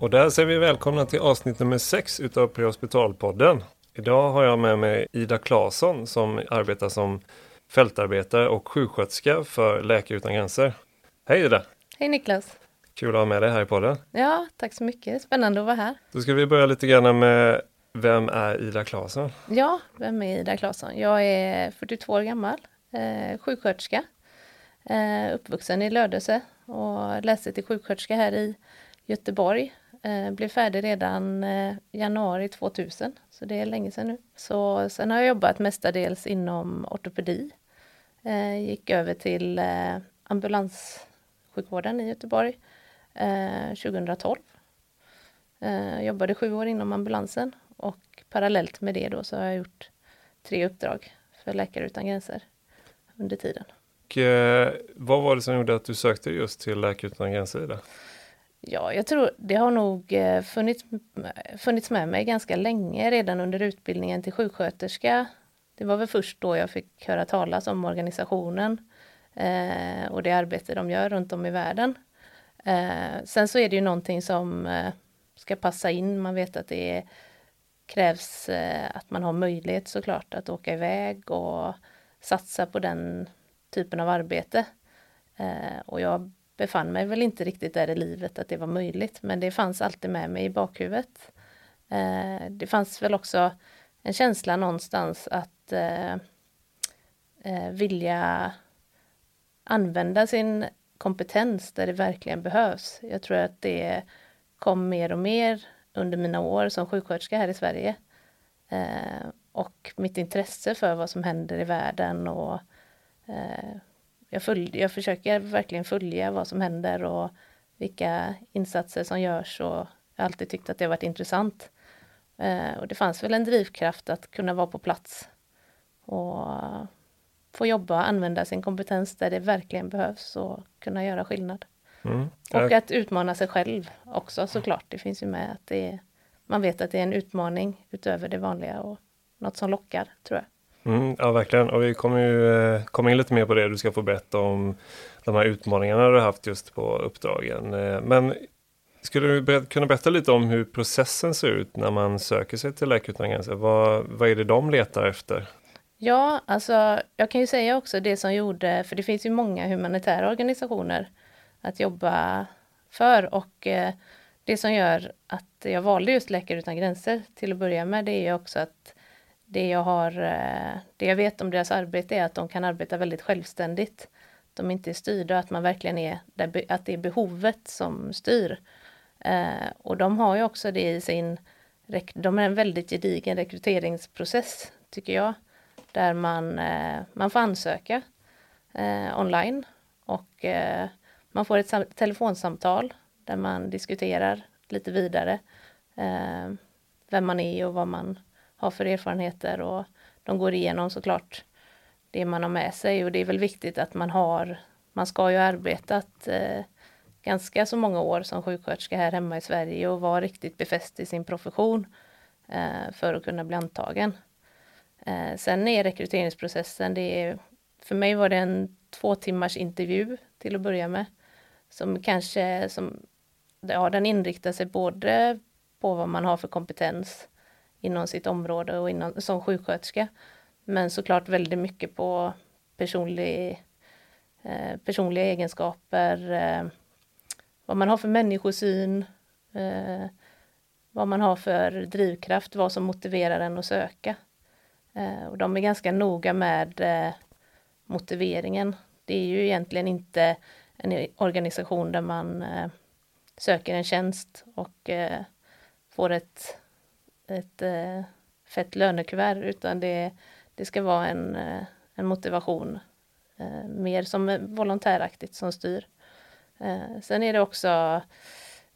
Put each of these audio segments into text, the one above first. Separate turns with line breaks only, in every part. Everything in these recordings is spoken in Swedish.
Och där säger vi välkomna till avsnitt nummer 6 utav Prehospitalpodden. Idag har jag med mig Ida Claesson som arbetar som fältarbetare och sjuksköterska för Läkare Utan Gränser. Hej Ida!
Hej Niklas!
Kul att ha med dig här i podden.
Ja, tack så mycket. Spännande att vara här.
Då ska vi börja lite grann med vem är Ida Claesson?
Ja, vem är Ida Claesson? Jag är 42 år gammal, eh, sjuksköterska, eh, uppvuxen i Lödöse och läste till sjuksköterska här i Göteborg. Eh, blev färdig redan eh, januari 2000, så det är länge sedan nu. Så sen har jag jobbat mestadels inom ortopedi. Eh, gick över till eh, ambulanssjukvården i Göteborg eh, 2012. Eh, jobbade sju år inom ambulansen och parallellt med det då så har jag gjort tre uppdrag för Läkare Utan Gränser under tiden.
Och, eh, vad var det som gjorde att du sökte just till Läkare Utan Gränser? Ida?
Ja, jag tror det har nog eh, funnits, funnits med mig ganska länge redan under utbildningen till sjuksköterska. Det var väl först då jag fick höra talas om organisationen eh, och det arbete de gör runt om i världen. Eh, sen så är det ju någonting som eh, ska passa in. Man vet att det krävs eh, att man har möjlighet såklart att åka iväg och satsa på den typen av arbete. Eh, och jag befann mig väl inte riktigt där i livet att det var möjligt, men det fanns alltid med mig i bakhuvudet. Eh, det fanns väl också en känsla någonstans att eh, eh, vilja använda sin kompetens där det verkligen behövs. Jag tror att det kom mer och mer under mina år som sjuksköterska här i Sverige. Eh, och mitt intresse för vad som händer i världen och eh, jag, följ, jag försöker verkligen följa vad som händer och vilka insatser som görs och jag har alltid tyckt att det har varit intressant. Eh, och det fanns väl en drivkraft att kunna vara på plats och få jobba och använda sin kompetens där det verkligen behövs och kunna göra skillnad. Mm. Och att utmana sig själv också såklart. Det finns ju med att det är, man vet att det är en utmaning utöver det vanliga och något som lockar tror jag.
Mm, ja, verkligen. Och vi kommer ju eh, komma in lite mer på det. Du ska få berätta om de här utmaningarna du haft just på uppdragen. Eh, men skulle du kunna berätta lite om hur processen ser ut när man söker sig till Läkare Utan Gränser? Vad, vad är det de letar efter?
Ja, alltså jag kan ju säga också det som gjorde, för det finns ju många humanitära organisationer att jobba för och eh, det som gör att jag valde just Läkare Utan Gränser till att börja med, det är ju också att det jag, har, eh, det jag vet om deras arbete är att de kan arbeta väldigt självständigt. De inte är styrda, att man verkligen är att det är behovet som styr. Eh, och de har ju också det i sin, de är en väldigt gedigen rekryteringsprocess, tycker jag, där man, eh, man får ansöka eh, online och eh, man får ett telefonsamtal där man diskuterar lite vidare vem man är och vad man har för erfarenheter och de går igenom såklart det man har med sig och det är väl viktigt att man har, man ska ju ha arbetat eh, ganska så många år som sjuksköterska här hemma i Sverige och vara riktigt befäst i sin profession eh, för att kunna bli antagen. Eh, sen är rekryteringsprocessen, det är, för mig var det en två timmars intervju till att börja med. Som kanske, som, ja den inriktar sig både på vad man har för kompetens inom sitt område och inom, som sjuksköterska. Men såklart väldigt mycket på personlig, eh, personliga egenskaper, eh, vad man har för människosyn, eh, vad man har för drivkraft, vad som motiverar en att söka. Eh, och de är ganska noga med eh, motiveringen. Det är ju egentligen inte en organisation där man eh, söker en tjänst och eh, får ett ett eh, fett lönekuvert utan det, det ska vara en, eh, en motivation eh, mer som volontäraktigt som styr. Eh, sen är det också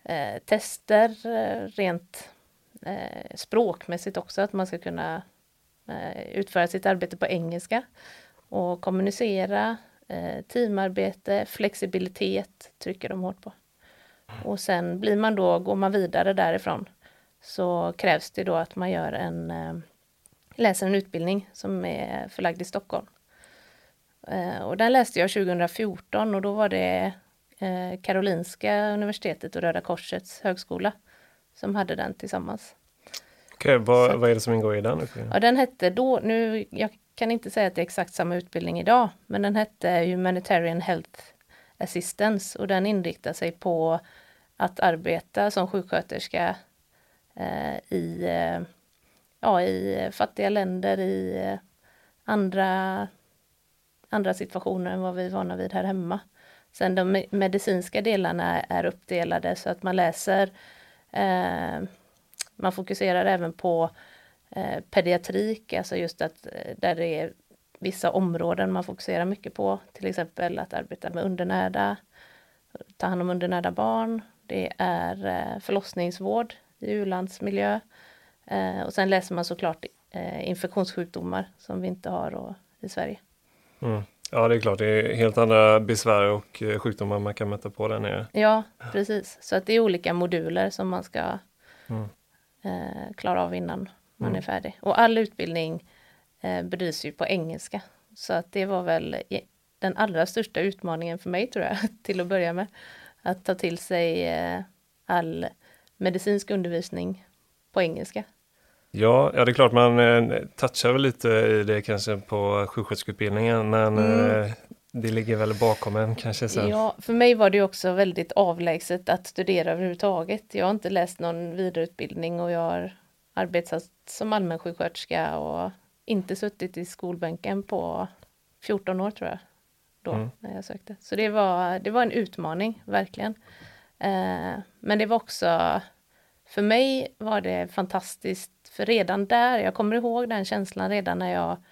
eh, tester eh, rent språkmässigt också att man ska kunna utföra sitt arbete på engelska och kommunicera, teamarbete, flexibilitet trycker de hårt på. Och sen blir man då, går man vidare därifrån så krävs det då att man gör en, eh, läser en utbildning som är förlagd i Stockholm. Eh, och den läste jag 2014 och då var det eh, Karolinska universitetet och Röda Korsets högskola som hade den tillsammans.
Okej, okay, vad, vad är det som ingår i den?
Ja, den hette då, nu, jag kan inte säga att det är exakt samma utbildning idag, men den hette Humanitarian Health Assistance och den inriktar sig på att arbeta som sjuksköterska Eh, i, eh, ja, i fattiga länder, i eh, andra, andra situationer än vad vi är vana vid här hemma. Sen de medicinska delarna är uppdelade så att man läser, eh, man fokuserar även på eh, pediatrik, alltså just att där det är vissa områden man fokuserar mycket på, till exempel att arbeta med undernärda, ta hand om undernärda barn. Det är förlossningsvård i u-landsmiljö. Eh, och sen läser man såklart eh, infektionssjukdomar som vi inte har i Sverige.
Mm. Ja, det är klart, det är helt andra besvär och sjukdomar man kan möta på där nere.
Ja, precis. Så att det är olika moduler som man ska mm. eh, klara av innan man mm. är färdig. Och all utbildning eh, bedrivs ju på engelska. Så att det var väl den allra största utmaningen för mig tror jag, till att börja med. Att ta till sig eh, all medicinsk undervisning på engelska.
Ja, ja det är klart man eh, touchar väl lite i det kanske på sjuksköterskeutbildningen men mm. eh, det ligger väl bakom en kanske sen.
Ja, för mig var det också väldigt avlägset att studera överhuvudtaget. Jag har inte läst någon vidareutbildning och jag har arbetat som allmänsjuksköterska och inte suttit i skolbänken på 14 år tror jag. Då, mm. när jag sökte. Så det var, det var en utmaning, verkligen. Eh, men det var också, för mig var det fantastiskt, för redan där, jag kommer ihåg den känslan redan när jag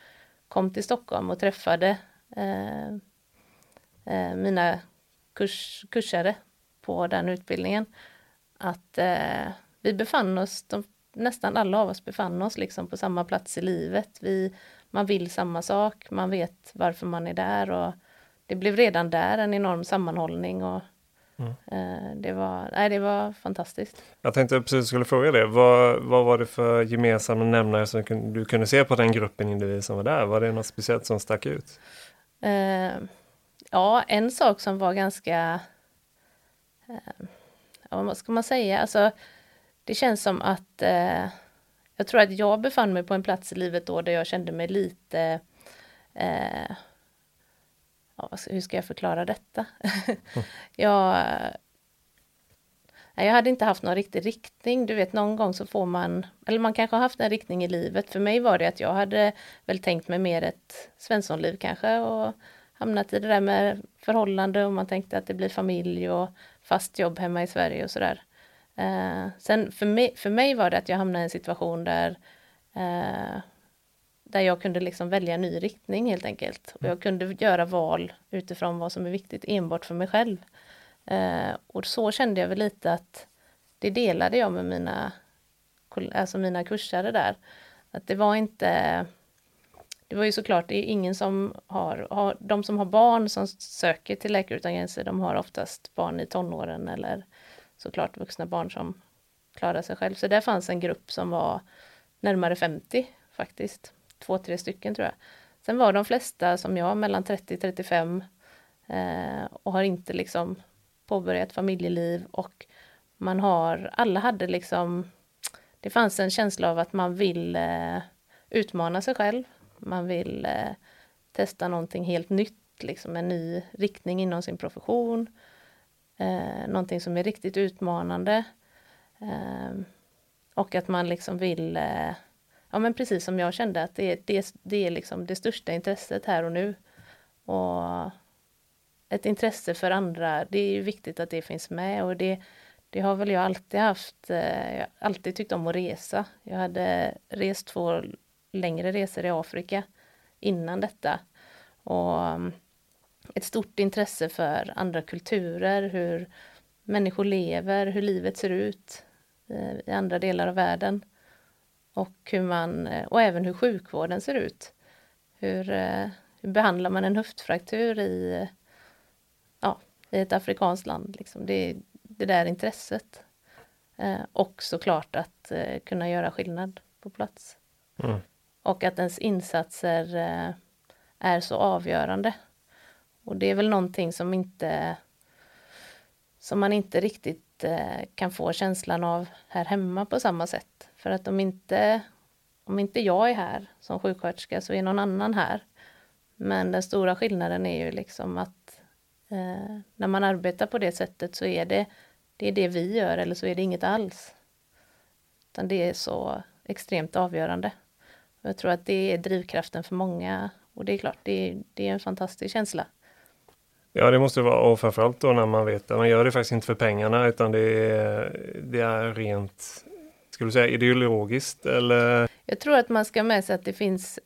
kom till Stockholm och träffade eh, eh, mina kurs, kursare på den utbildningen. Att eh, vi befann oss, de nästan alla av oss befann oss liksom på samma plats i livet. Vi, man vill samma sak, man vet varför man är där och det blev redan där en enorm sammanhållning och mm. eh, det, var, nej, det var fantastiskt.
Jag tänkte precis skulle fråga det. Vad, vad var det för gemensamma nämnare som du kunde se på den gruppen individer som var där? Var det något speciellt som stack ut?
Eh, ja, en sak som var ganska, eh, ja, vad ska man säga, alltså det känns som att jag tror att jag befann mig på en plats i livet då där jag kände mig lite eh, ja, hur ska jag förklara detta? jag, jag hade inte haft någon riktig riktning. Du vet, någon gång så får man, eller man kanske har haft en riktning i livet. För mig var det att jag hade väl tänkt mig mer ett Svenssonliv kanske och hamnat i det där med förhållande och man tänkte att det blir familj och fast jobb hemma i Sverige och sådär. Eh, sen för mig, för mig var det att jag hamnade i en situation där eh, där jag kunde liksom välja en ny riktning helt enkelt. Och jag kunde göra val utifrån vad som är viktigt enbart för mig själv. Eh, och så kände jag väl lite att det delade jag med mina, alltså mina kursare där. Att det var inte det var ju såklart, det är ingen som har, har, de som har barn som söker till Läkare Utan Gränser, de har oftast barn i tonåren eller såklart vuxna barn som klarar sig själv. Så där fanns en grupp som var närmare 50 faktiskt. Två, tre stycken tror jag. Sen var de flesta som jag mellan 30 35 eh, och har inte liksom påbörjat familjeliv och man har, alla hade liksom, det fanns en känsla av att man vill eh, utmana sig själv. Man vill eh, testa någonting helt nytt, liksom en ny riktning inom sin profession eh, någonting som är riktigt utmanande. Eh, och att man liksom vill, eh, ja men precis som jag kände att det, det, det är liksom det största intresset här och nu. Och ett intresse för andra, det är ju viktigt att det finns med och det, det har väl jag alltid haft. Eh, jag har alltid tyckt om att resa. Jag hade rest två längre resor i Afrika innan detta. Och mm, ett stort intresse för andra kulturer, hur människor lever, hur livet ser ut eh, i andra delar av världen. Och, hur man, eh, och även hur sjukvården ser ut. Hur, eh, hur behandlar man en höftfraktur i, ja, i ett afrikanskt land? Liksom. Det, det där intresset. Och såklart att kunna göra skillnad på plats. Mm. Och att ens insatser är så avgörande och det är väl någonting som inte som man inte riktigt kan få känslan av här hemma på samma sätt. För att om inte, om inte jag är här som sjuksköterska så är någon annan här. Men den stora skillnaden är ju liksom att eh, när man arbetar på det sättet så är det, det är det vi gör eller så är det inget alls. Utan det är så extremt avgörande. Jag tror att det är drivkraften för många och det är klart, det är, det är en fantastisk känsla.
Ja, det måste vara och framförallt då när man vet att man gör det faktiskt inte för pengarna utan det är, det är rent, skulle du säga ideologiskt eller?
Jag tror att man ska med sig att det finns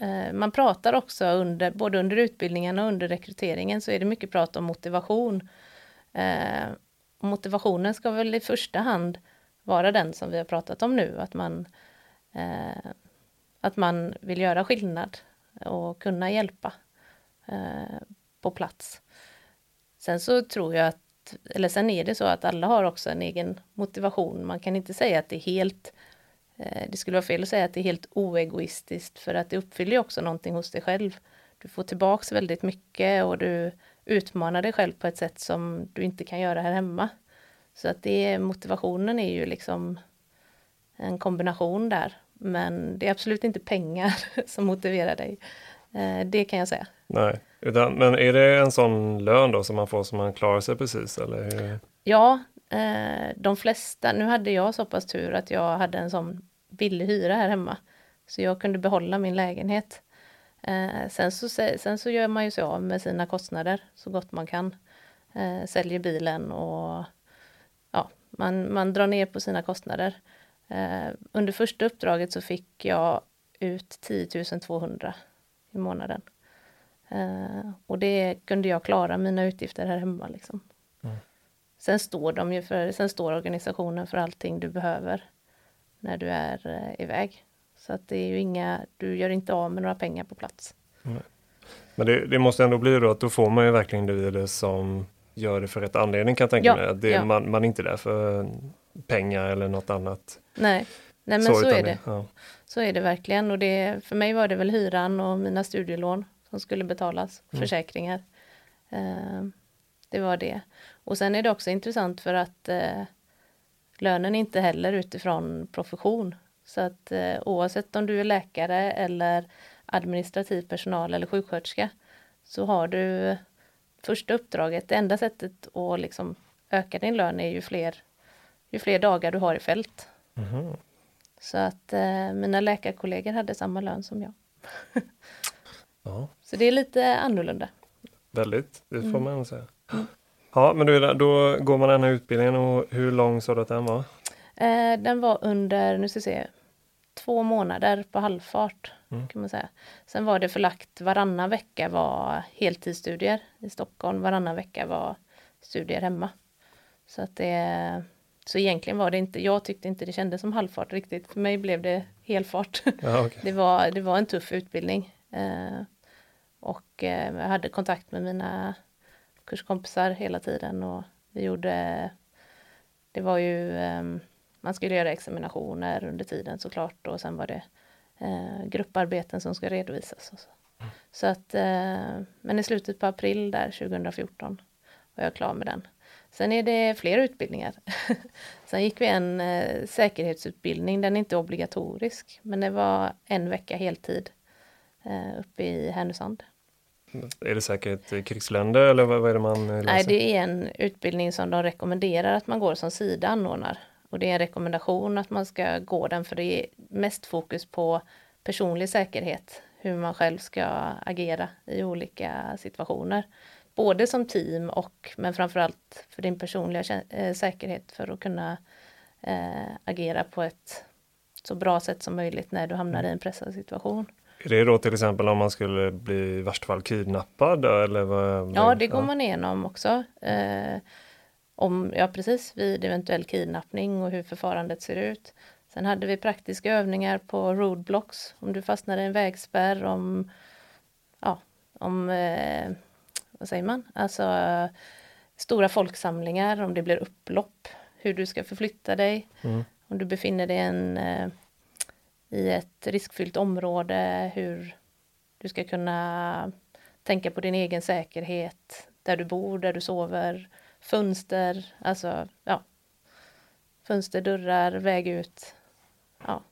eh, man pratar också under, både under utbildningen och under rekryteringen så är det mycket prat om motivation. Eh, motivationen ska väl i första hand vara den som vi har pratat om nu, att man, eh, att man vill göra skillnad och kunna hjälpa eh, på plats. Sen så tror jag att, eller sen är det så att alla har också en egen motivation. Man kan inte säga att det är helt, eh, det skulle vara fel att säga att det är helt oegoistiskt för att det uppfyller också någonting hos dig själv. Du får tillbaks väldigt mycket och du utmanar dig själv på ett sätt som du inte kan göra här hemma. Så att det, motivationen är ju liksom en kombination där. Men det är absolut inte pengar som motiverar dig. Eh, det kan jag säga.
Nej, utan, men är det en sån lön då som man får som man klarar sig precis? Eller?
Ja, eh, de flesta. Nu hade jag så pass tur att jag hade en sån billig hyra här hemma. Så jag kunde behålla min lägenhet. Eh, sen, så, sen så gör man ju sig av med sina kostnader så gott man kan. Eh, säljer bilen och ja, man, man drar ner på sina kostnader. Eh, under första uppdraget så fick jag ut 10 200 i månaden. Uh, och det kunde jag klara mina utgifter här hemma. Liksom. Mm. Sen står de ju för, sen står organisationen för allting du behöver när du är uh, iväg. Så att det är ju inga, du gör inte av med några pengar på plats. Mm.
Men det, det, måste ändå bli då att då får man ju verkligen individer som gör det för rätt anledning kan jag tänka ja, mig. Det, ja. man, man är inte där för pengar eller något annat.
Nej, Nej men så, så är det. Ja. Så är det verkligen och det, för mig var det väl hyran och mina studielån som skulle betalas, mm. försäkringar. Eh, det var det. Och sen är det också intressant för att eh, lönen är inte heller utifrån profession. Så att eh, oavsett om du är läkare eller administrativ personal eller sjuksköterska så har du första uppdraget, det enda sättet att liksom öka din lön är ju fler, ju fler dagar du har i fält. Mm. Så att eh, mina läkarkollegor hade samma lön som jag. ja. Så det är lite annorlunda.
Väldigt, det får mm. man säga. Ja, men då, då går man den här utbildningen och hur lång sa du att den var?
Eh, den var under, nu ska vi se, två månader på halvfart mm. kan man säga. Sen var det förlagt varannan vecka var heltidsstudier i Stockholm, varannan vecka var studier hemma. Så att det så egentligen var det inte, jag tyckte inte det kändes som halvfart riktigt. För mig blev det helfart. Ja, okay. det, var, det var en tuff utbildning. Eh, och eh, jag hade kontakt med mina kurskompisar hela tiden och vi gjorde, det var ju, eh, man skulle göra examinationer under tiden såklart och sen var det eh, grupparbeten som ska redovisas. Och så. Mm. så att, eh, men i slutet på april där 2014 var jag klar med den. Sen är det fler utbildningar. Sen gick vi en eh, säkerhetsutbildning, den är inte obligatorisk, men det var en vecka heltid eh, uppe i Härnösand.
Är det säkert krigsländer eller vad, är det man läser?
Nej, det är en utbildning som de rekommenderar att man går som Sida anordnar. Och det är en rekommendation att man ska gå den för det är mest fokus på personlig säkerhet, hur man själv ska agera i olika situationer både som team och men framförallt för din personliga äh, säkerhet för att kunna äh, agera på ett så bra sätt som möjligt när du hamnar i en pressad situation.
Är det då till exempel om man skulle bli i värsta fall kidnappad? Eller vad,
ja, det går ja. man igenom också. Eh, om, ja, precis, vid eventuell kidnappning och hur förfarandet ser ut. Sen hade vi praktiska övningar på roadblocks, om du fastnar i en vägspärr, om, ja, om eh, vad säger man, alltså stora folksamlingar, om det blir upplopp, hur du ska förflytta dig, mm. om du befinner dig en, eh, i ett riskfyllt område, hur du ska kunna tänka på din egen säkerhet, där du bor, där du sover, fönster, alltså ja, fönster, dörrar, väg ut. Ja,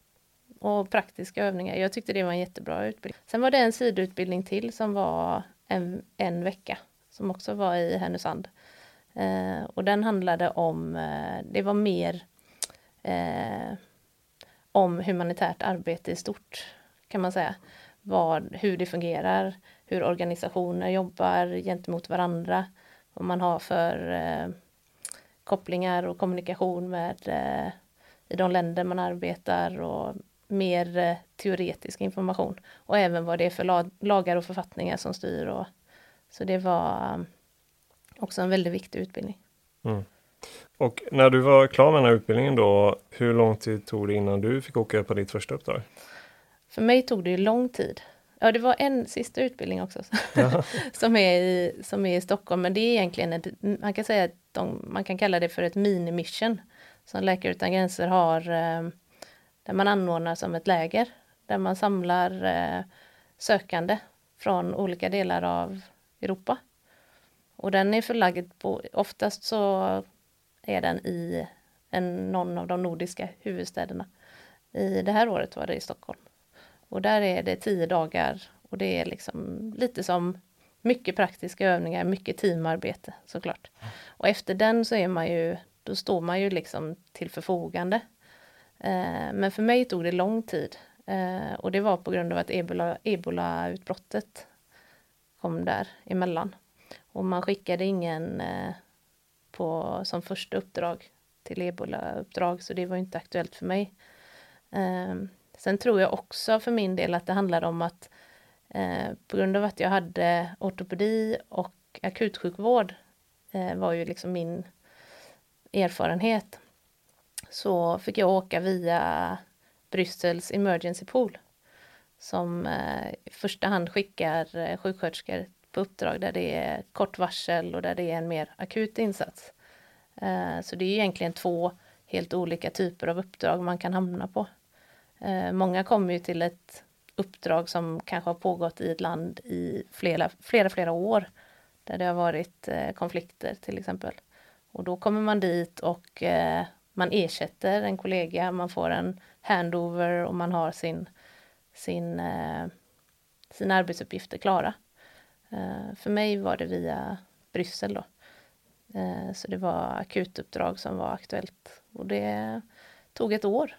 och praktiska övningar. Jag tyckte det var en jättebra utbildning. Sen var det en sidoutbildning till som var en, en vecka som också var i Härnösand. Eh, och den handlade om, eh, det var mer eh, om humanitärt arbete i stort kan man säga. Vad, hur det fungerar, hur organisationer jobbar gentemot varandra, vad man har för eh, kopplingar och kommunikation med eh, i de länder man arbetar och mer eh, teoretisk information och även vad det är för lag, lagar och författningar som styr. Och, så det var eh, också en väldigt viktig utbildning. Mm.
Och när du var klar med den här utbildningen då, hur lång tid tog det innan du fick åka på ditt första uppdrag?
För mig tog det lång tid. Ja, det var en sista utbildning också som, är i, som är i Stockholm, men det är egentligen ett, man kan säga att de, man kan kalla det för ett mini-mission som Läkare Utan Gränser har, eh, där man anordnar som ett läger, där man samlar eh, sökande från olika delar av Europa. Och den är förlagd på, oftast så är den i en, någon av de nordiska huvudstäderna. I det här året var det i Stockholm. Och där är det tio dagar och det är liksom lite som mycket praktiska övningar, mycket teamarbete såklart. Och efter den så är man ju, då står man ju liksom till förfogande. Eh, men för mig tog det lång tid eh, och det var på grund av att ebola, ebola-utbrottet kom där emellan. Och man skickade ingen eh, på, som första uppdrag till ebola-uppdrag så det var inte aktuellt för mig. Ehm, sen tror jag också för min del att det handlar om att eh, på grund av att jag hade ortopedi och akutsjukvård eh, var ju liksom min erfarenhet så fick jag åka via Bryssels emergency pool som eh, i första hand skickar sjuksköterskor på uppdrag där det är kort varsel och där det är en mer akut insats. Eh, så det är egentligen två helt olika typer av uppdrag man kan hamna på. Eh, många kommer ju till ett uppdrag som kanske har pågått i ett land i flera, flera, flera år. Där det har varit eh, konflikter till exempel. Och då kommer man dit och man ersätter en kollega, man får en handover och man har sin, sin, sina arbetsuppgifter klara. För mig var det via Bryssel då. Eh, så det var akutuppdrag som var aktuellt och det tog ett år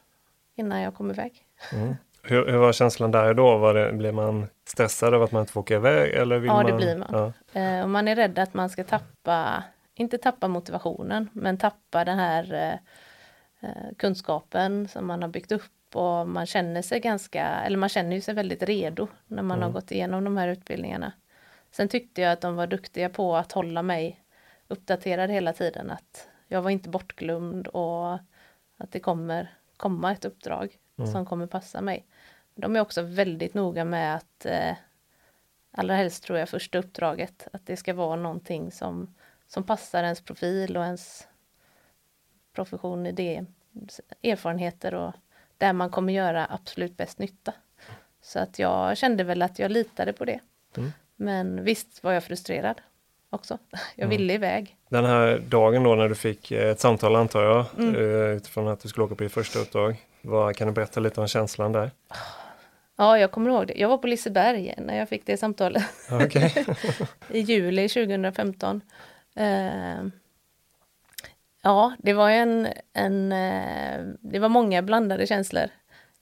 innan jag kom iväg.
Mm. Hur, hur, var känslan där då? Var det, blev man stressad av att man inte får åka iväg? Eller vill
ja,
man...
det blir man. Ja. Eh, och man är rädd att man ska tappa, inte tappa motivationen, men tappa den här eh, kunskapen som man har byggt upp och man känner sig ganska, eller man känner sig väldigt redo när man mm. har gått igenom de här utbildningarna. Sen tyckte jag att de var duktiga på att hålla mig uppdaterad hela tiden att jag var inte bortglömd och att det kommer komma ett uppdrag mm. som kommer passa mig. De är också väldigt noga med att eh, allra helst tror jag första uppdraget att det ska vara någonting som, som passar ens profil och ens profession, idé, erfarenheter och där man kommer göra absolut bäst nytta. Så att jag kände väl att jag litade på det. Mm. Men visst var jag frustrerad också. Jag mm. ville iväg.
Den här dagen då när du fick eh, ett samtal antar jag, mm. Eh, utifrån att du skulle åka på ditt första uppdrag. Vad, kan du berätta lite om känslan där?
Ja, jag kommer ihåg det. Jag var på Liseberg när jag fick det samtalet.
Okay.
I juli 2015. Uh, ja, det var en, en uh, det var många blandade känslor.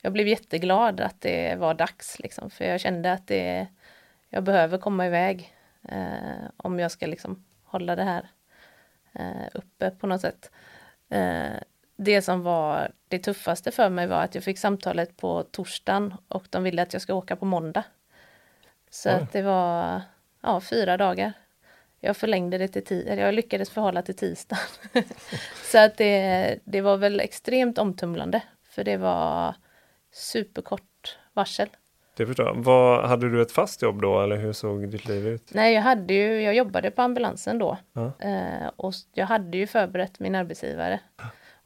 Jag blev jätteglad att det var dags, liksom, för jag kände att det, jag behöver komma iväg eh, om jag ska liksom hålla det här eh, uppe på något sätt. Eh, det som var det tuffaste för mig var att jag fick samtalet på torsdagen och de ville att jag ska åka på måndag. Så att det var ja, fyra dagar. Jag förlängde det till tio, jag lyckades förhålla till tisdag. så att det, det var väl extremt omtumlande, för det var superkort varsel.
Det förstår jag. Vad, hade du ett fast jobb då eller hur såg ditt liv ut?
Nej, jag, hade ju, jag jobbade på ambulansen då. Ja. Eh, och jag hade ju förberett min arbetsgivare.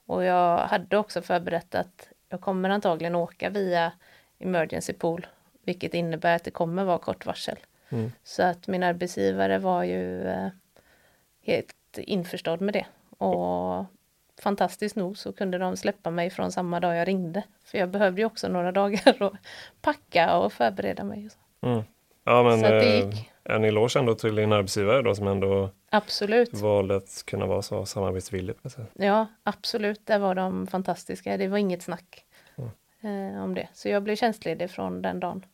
Och jag hade också förberett att jag kommer antagligen åka via emergency pool, vilket innebär att det kommer vara kort varsel. Mm. Så att min arbetsgivare var ju eh, helt införstådd med det. Och fantastiskt nog så kunde de släppa mig från samma dag jag ringde. För jag behövde ju också några dagar att packa och förbereda mig. Och så.
Mm. Ja, men eh, en eloge ändå till din arbetsgivare då som ändå
Absolut.
valde att kunna vara så samarbetsvillig. på ett sätt.
Ja, absolut. Där var de fantastiska. Det var inget snack eh, om det. Så jag blev tjänstledig från den dagen.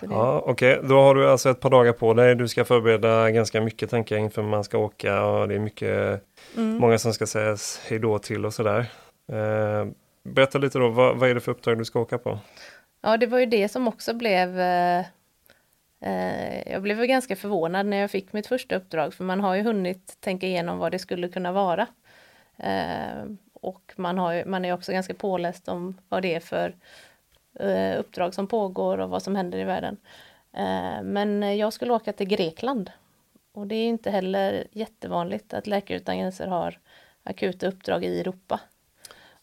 Det,
Ja, Okej, då har du alltså ett par dagar på dig. Du ska förbereda ganska mycket tänker jag inför man ska åka och det är mycket,
mm.
många som ska sägas hej då till och sådär. Eh, berätta lite då, vad, vad är det för uppdrag du ska åka på?
ja, det var ju det som också blev eh, eh, jag blev ganska förvånad när jag fick mitt första uppdrag för man har ju hunnit tänka igenom vad det skulle kunna vara. Eh, och man, har ju, man är också ganska påläst om vad det är för eh, uppdrag som pågår och vad som händer i världen. Eh, men jag skulle åka till Grekland. Och det är inte heller jättevanligt att Läkare Utan Gränser har akuta uppdrag i Europa.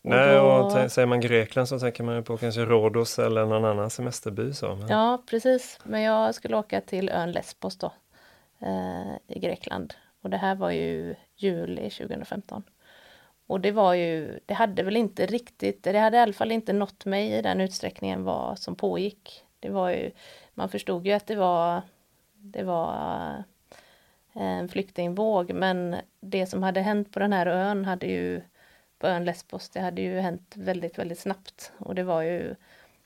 Och
Nej,
då-
och säger man Grekland så tänker man ju på kanske Rhodos eller någon annan semesterby. Så. Men,
Ja, precis. Men jag skulle åka till ön Lesbos då, eh, i Grekland. Och det här var ju juli 2015. Och det var ju, det hade väl inte riktigt, det hade i alla fall inte nått mig i den utsträckningen vad som pågick. Det var ju, man förstod ju att det var, det var eh, en flyktingvåg, men det som hade hänt på den här ön hade ju, på ön Lesbos, det hade ju hänt väldigt, väldigt snabbt. Och det var ju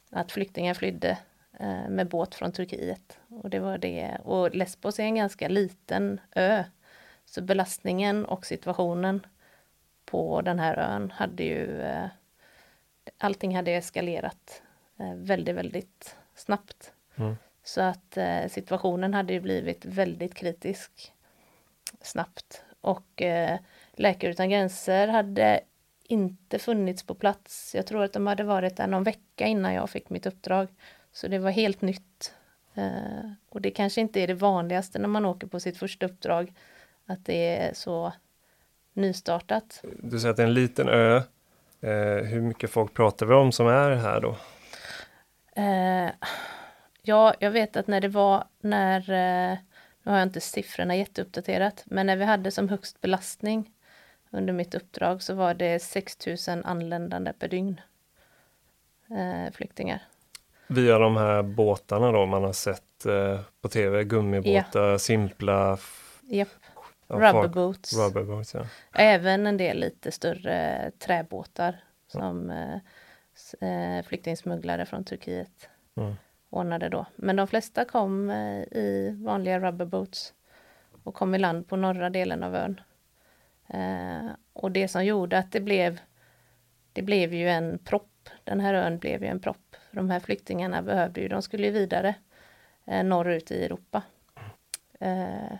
att flyktingar flydde eh, med båt från Turkiet. Och det var det. Och Lesbos är en ganska liten ö. Så belastningen och situationen på den här ön hade ju eh, allting hade eskalerat eh, väldigt, väldigt snabbt.
Mm.
Så att eh, situationen hade ju blivit väldigt kritisk snabbt. Och eh, Läkare Utan Gränser hade inte funnits på plats. Jag tror att de hade varit där någon vecka innan jag fick mitt uppdrag. Så det var helt nytt. Eh, och det kanske inte är det vanligaste när man åker på sitt första uppdrag. Att det är så nystartat.
Du säger att det är en liten ö. Eh, hur mycket folk pratar vi om som är här då?
Eh, ja, jag vet att när det var när, eh, nu har jag inte siffrorna jätteuppdaterat, men när vi hade som högst belastning under mitt uppdrag så var det 6000 anländande per dygn. Eh, flyktingar.
Via de här båtarna då man har sett eh, på tv, gummibåtar, simpla f-
Japp.
ja, far-
Rubberboats.
rubberboats, ja.
Även en del lite större träbåtar som eh, eh, flyktingsmugglare från Turkiet
Mm.
ordnade då. Men de flesta kom eh, i vanliga rubberboats och kom i land på norra delen av ön. Eh, och det som gjorde att det blev det blev ju en propp. Den här ön blev ju en propp. De här flyktingarna behövde ju, de skulle ju vidare eh, norrut i Europa. Eh,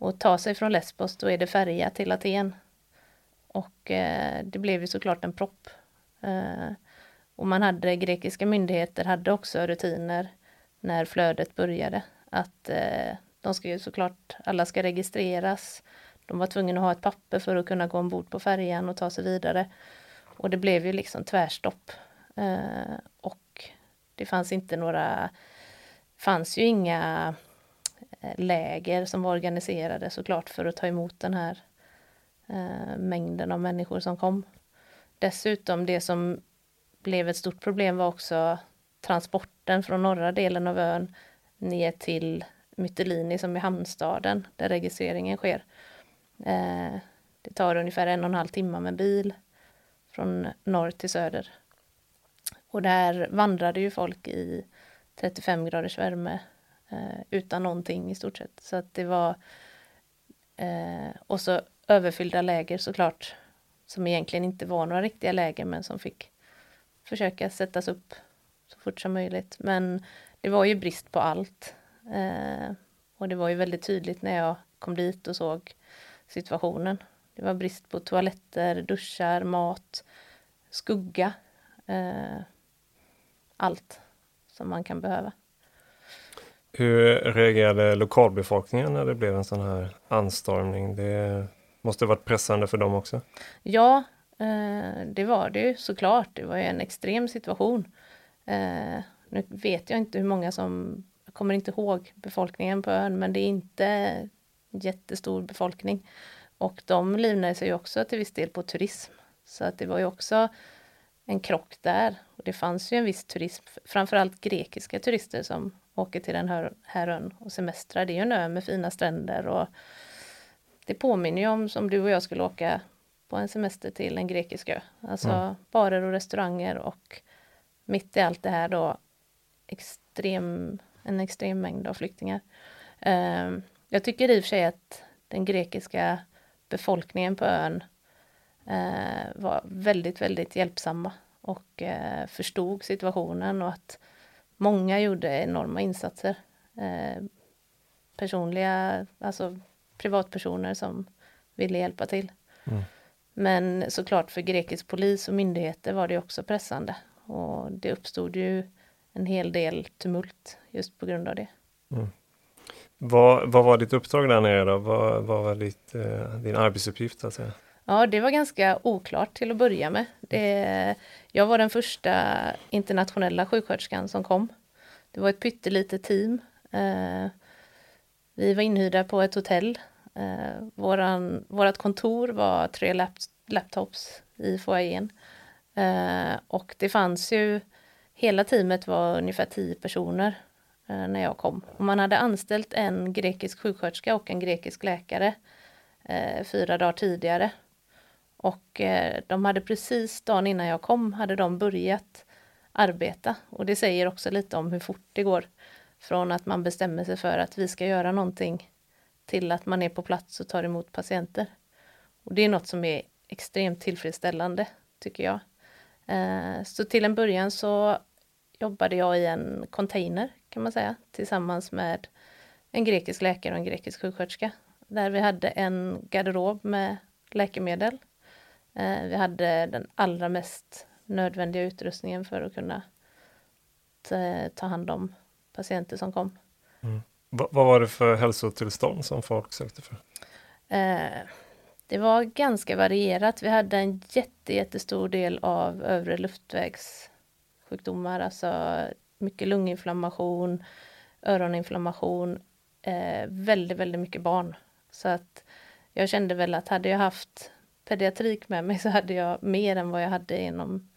och ta sig från Lesbos, då är det färja till Aten. Och eh, det blev ju såklart en propp. Eh, och man hade, grekiska myndigheter hade också rutiner när flödet började. Att eh, de ska ju såklart, alla ska registreras. De var tvungna att ha ett papper för att kunna gå ombord på färjan och ta sig vidare. Och det blev ju liksom tvärstopp. Eh, och det fanns inte några, fanns ju inga läger som var organiserade såklart för att ta emot den här eh, mängden av människor som kom. Dessutom det som blev ett stort problem var också transporten från norra delen av ön ner till Mytilini som är hamnstaden där registreringen sker. Eh, det tar ungefär en och en halv timme med bil från norr till söder. Och där vandrade ju folk i 35 graders värme eh, utan någonting i stort sett. Så att det var eh, och så överfyllda läger såklart som egentligen inte var några riktiga läger men som fick försöka sättas upp så fort som möjligt. Men det var ju brist på allt. Eh, och det var ju väldigt tydligt när jag kom dit och såg situationen. Det var brist på toaletter, duschar, mat, skugga. Eh, allt som man kan behöva.
Hur reagerade lokalbefolkningen när det blev en sån här anstormning? Det måste varit pressande för dem också.
Ja, eh, det var det ju såklart. Det var ju en extrem situation. Eh, nu vet jag inte hur många som, jag kommer inte ihåg befolkningen på ön, men det är inte jättestor befolkning. Och de livnär sig också till viss del på turism. Så att det var ju också en krock där. Och det fanns ju en viss turism, framförallt grekiska turister som åker till den här, här ön och semestrar. Det är ju en ö med fina stränder och det påminner ju om som du och jag skulle åka på en semester till en grekisk ö. Alltså mm. barer och restauranger och mitt i allt det här då extrem, en extrem mängd av flyktingar. Uh, jag tycker i och för sig att den grekiska befolkningen på ön uh, var väldigt, väldigt hjälpsamma och uh, förstod situationen och att många gjorde enorma insatser. Eh, personliga, alltså privatpersoner som ville hjälpa till. Mm. Men såklart för grekisk polis och myndigheter var det också pressande. Och det uppstod ju en hel del tumult just på grund av det. Mm.
Vad, vad var ditt uppdrag där nere då? Vad, vad var ditt, eh, din arbetsuppgift? Säga?
Ja, det var ganska oklart till att börja med. Det, jag var den första internationella sjuksköterskan som kom. Det var ett pyttelitet team. Eh, vi var inhyrda på ett hotell. Eh, våran, vårat kontor var tre lap laptops i foajén. Eh, och det fanns ju, hela teamet var ungefär tio personer när jag kom. Och man hade anställt en grekisk sjuksköterska och en grekisk läkare fyra dagar tidigare. Och eh, de hade precis dagen innan jag kom hade de börjat arbeta. Och det säger också lite om hur fort det går. Från att man bestämmer sig för att vi ska göra någonting till att man är på plats och tar emot patienter. Och det är något som är extremt tillfredsställande, tycker jag. Eh, så till en början så jobbade jag i en container, kan man säga, tillsammans med en grekisk läkare och en grekisk sjuksköterska. Där vi hade en garderob med läkemedel. Eh, vi hade den allra mest nödvändiga utrustningen för att kunna ta hand om patienter som kom.
Mm. vad var det för hälsotillstånd som folk sökte för?
Eh, det var ganska varierat. Vi hade en jätte, jättestor del av övre luftvägssjukdomar, alltså mycket lunginflammation, öroninflammation, eh, väldigt, väldigt mycket barn. Så att jag kände väl att hade jag haft pediatrik med mig så hade jag mer än vad jag hade inom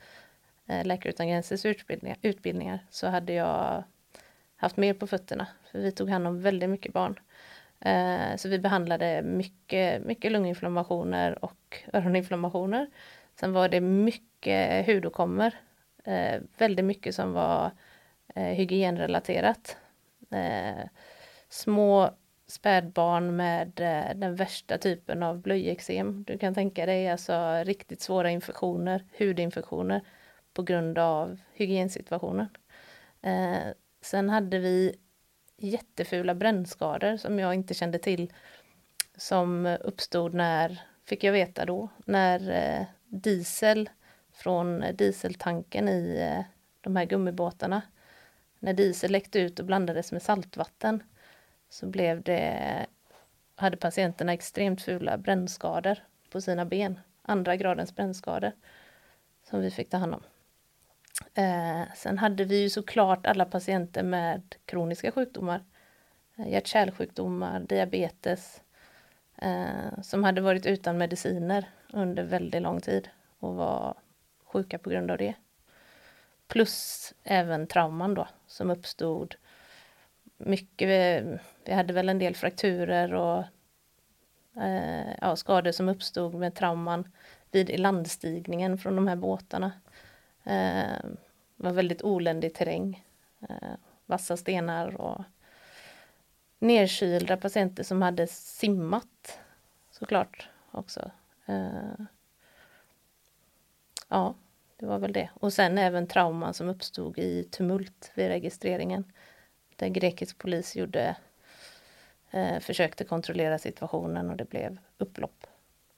eh, Läkare utan gränsers utbildningar, utbildningar så hade jag haft mer på fötterna. För vi tog hand om väldigt mycket barn. Eh, så vi behandlade mycket, mycket lunginflammationer och öroninflammationer. Sen var det mycket hudåkommor. Eh, väldigt mycket som var eh, hygienrelaterat. Eh, små spädbarn med eh, den värsta typen av blöjeksem. Du kan tänka dig alltså riktigt svåra infektioner, hudinfektioner på grund av hygiensituationen. Eh, sen hade vi jättefula brännskador som jag inte kände till som uppstod när, fick jag veta då, när eh, diesel från dieseltanken i eh, de här gummibåtarna, när diesel läckte ut och blandades med saltvatten så blev det, hade patienterna extremt fula brännskador på sina ben, andra gradens brännskador som vi fick ta hand om. Eh, sen hade vi ju såklart alla patienter med kroniska sjukdomar, eh, hjärt-kärlsjukdomar, diabetes, eh, som hade varit utan mediciner under väldigt lång tid och var sjuka på grund av det. Plus även trauman då som uppstod. Mycket, vi, vi hade väl en del frakturer och eh, ja, skador som uppstod med trauman vid landstigningen från de här båtarna. Eh, var väldigt oländig terräng. Eh, vassa stenar och nerkylda patienter som hade simmat såklart också. Eh, ja, det var väl det. Och sen även trauman som uppstod i tumult vid registreringen. Där grekisk polis gjorde, eh, försökte kontrollera situationen och det blev upplopp.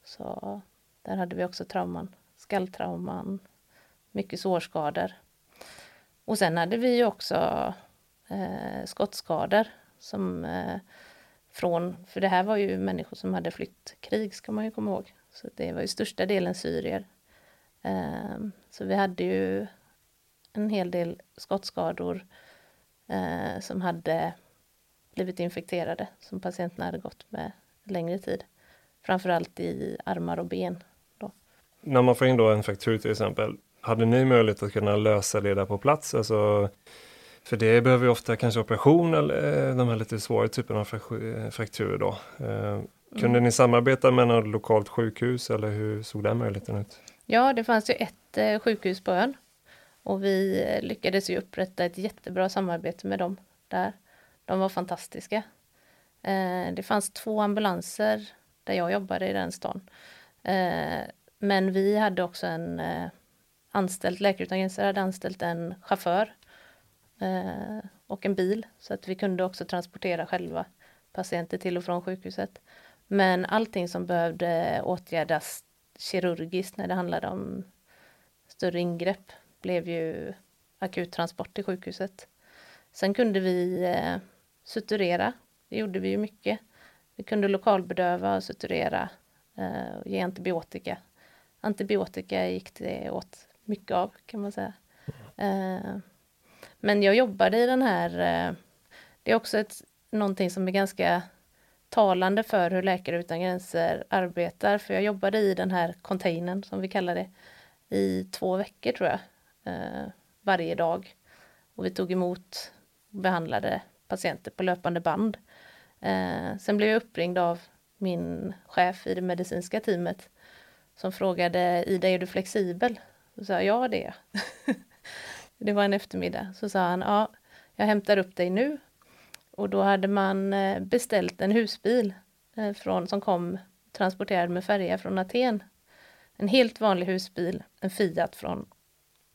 Så där hade vi också trauman, skalltrauman, mycket sårskador. Och sen hade vi också eh, skottskador som eh, från, för det här var ju människor som hade flytt krig ska man ju komma ihåg. Så det var ju största delen syrier. Eh, så vi hade ju en hel del skottskador eh, som hade blivit infekterade som patienterna hade gått med längre tid. Framförallt i armar och ben. Då.
När man får in då en fraktur till exempel, hade ni möjlighet att kunna lösa det där på plats? Alltså, för det behöver ju ofta kanske operation eller eh, de här lite svårare typerna av frakturer då. Eh, kunde mm. ni samarbeta med något lokalt sjukhus eller hur såg den möjligheten ut?
Ja, det fanns ju ett eh, sjukhus på ön och vi lyckades ju upprätta ett jättebra samarbete med dem där. De var fantastiska. Eh, det fanns två ambulanser där jag jobbade i den stan. Eh, men vi hade också en eh, anställd, Läkare utan gränser hade anställt en chaufför och en bil så att vi kunde också transportera själva patienter till och från sjukhuset. Men allting som behövde åtgärdas kirurgiskt när det handlade om större ingrepp blev ju akuttransport till sjukhuset. Sen kunde vi eh, suturera, det gjorde vi ju mycket. Vi kunde lokalbedöva och suturera eh, och ge antibiotika. Antibiotika gick det åt mycket av kan man säga. Eh, men jag jobbade i den här, eh, det är också ett, någonting som är ganska talande för hur Läkare utan gränser arbetar, för jag jobbade i den här containern som vi kallar det i två veckor tror jag, eh, varje dag. Och vi tog emot och behandlade patienter på löpande band. Eh, sen blev jag uppringd av min chef i det medicinska teamet som frågade Ida, är du flexibel? Och sa ja det är jag. det var en eftermiddag. Så sa han, ja, jag hämtar upp dig nu. Och då hade man eh, beställt en husbil eh, från, som kom transporterad med färja från Aten. En helt vanlig husbil, en Fiat från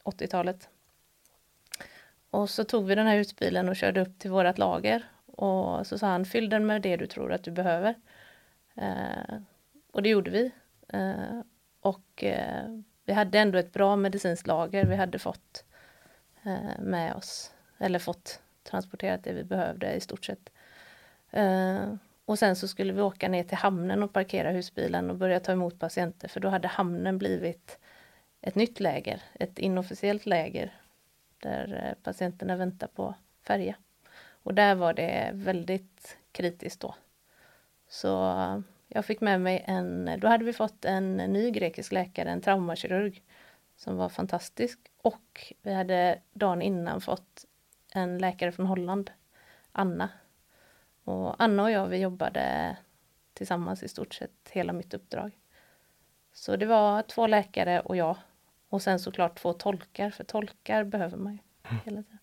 80-talet. Och så tog vi den här husbilen och körde upp till vårat lager. Och så sa han, fyll den med det du tror att du behöver. Eh, och det gjorde vi. Eh, och eh, vi hade ändå ett bra medicinskt lager. Vi hade fått eh, med oss, eller fått transporterat det vi behövde i stort sett. Eh, och sen så skulle vi åka ner till hamnen och parkera husbilen och börja ta emot patienter för då hade hamnen blivit ett nytt läger, ett inofficiellt läger där eh, patienterna väntar på färja. Och där var det väldigt kritiskt då. Så eh, jag fick med mig en, då hade vi fått en ny grekisk läkare, en traumakirurg, som var fantastisk. Och vi hade dagen innan fått en läkare från Holland, Anna. Och Anna och jag, vi jobbade tillsammans i stort sett hela mitt uppdrag. Så det var två läkare och jag. Och sen såklart två tolkar, för tolkar behöver man ju mm. hela tiden.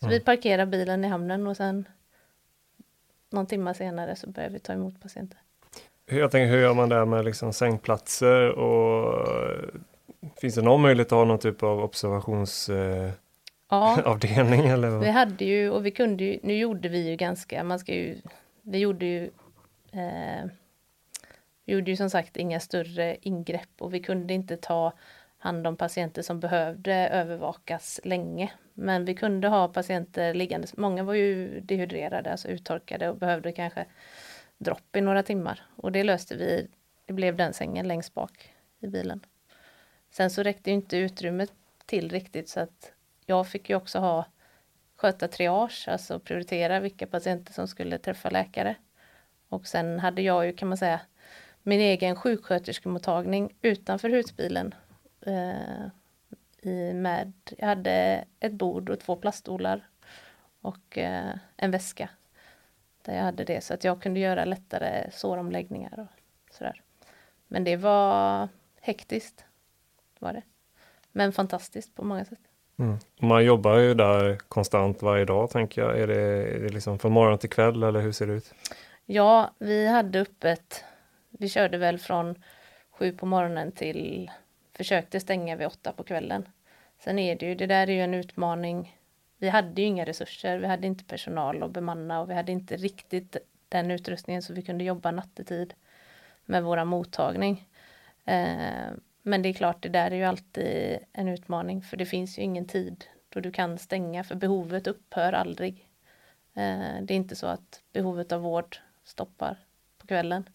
Så vi parkerar bilen i hamnen och sen någon timme senare så börjar vi ta emot patienter.
Jag tänker, hur gör man det med liksom sängplatser och finns det någon möjlighet att ha någon typ av observationsavdelning?
Ja,
eller vad?
vi hade ju och vi kunde ju, nu gjorde vi ju ganska, man ska ju, vi gjorde ju eh, gjorde ju som sagt inga större ingrepp och vi kunde inte ta hand om patienter som behövde övervakas länge. Men vi kunde ha patienter liggande, många var ju dehydrerade, alltså uttorkade och behövde kanske dropp i några timmar. Och det löste vi. Det blev den sängen längst bak i bilen. Sen så räckte inte utrymmet till riktigt så att jag fick ju också ha sköta triage, alltså prioritera vilka patienter som skulle träffa läkare. Och sen hade jag ju kan man säga min egen sjuksköterskemottagning utanför husbilen. Eh, i med, jag hade ett bord och två plaststolar och eh, en väska där jag hade det så att jag kunde göra lättare såromläggningar och sådär. Men det var hektiskt, var det. Men fantastiskt på många sätt.
Mm. Man jobbar ju där konstant varje dag tänker jag. Är det, är det liksom från morgon till kväll eller hur ser det ut?
Ja, vi hade öppet. Vi körde väl från sju på morgonen till försökte stänga vid åtta på kvällen. Sen är det ju, det där är ju en utmaning vi hade ju inga resurser, vi hade inte personal att bemanna och vi hade inte riktigt den utrustningen så vi kunde jobba nattetid med våra mottagning. Eh, men det är klart, det där är ju alltid en utmaning för det finns ju ingen tid då du kan stänga för behovet upphör aldrig. Eh, det är inte så att behovet av vård stoppar på kvällen.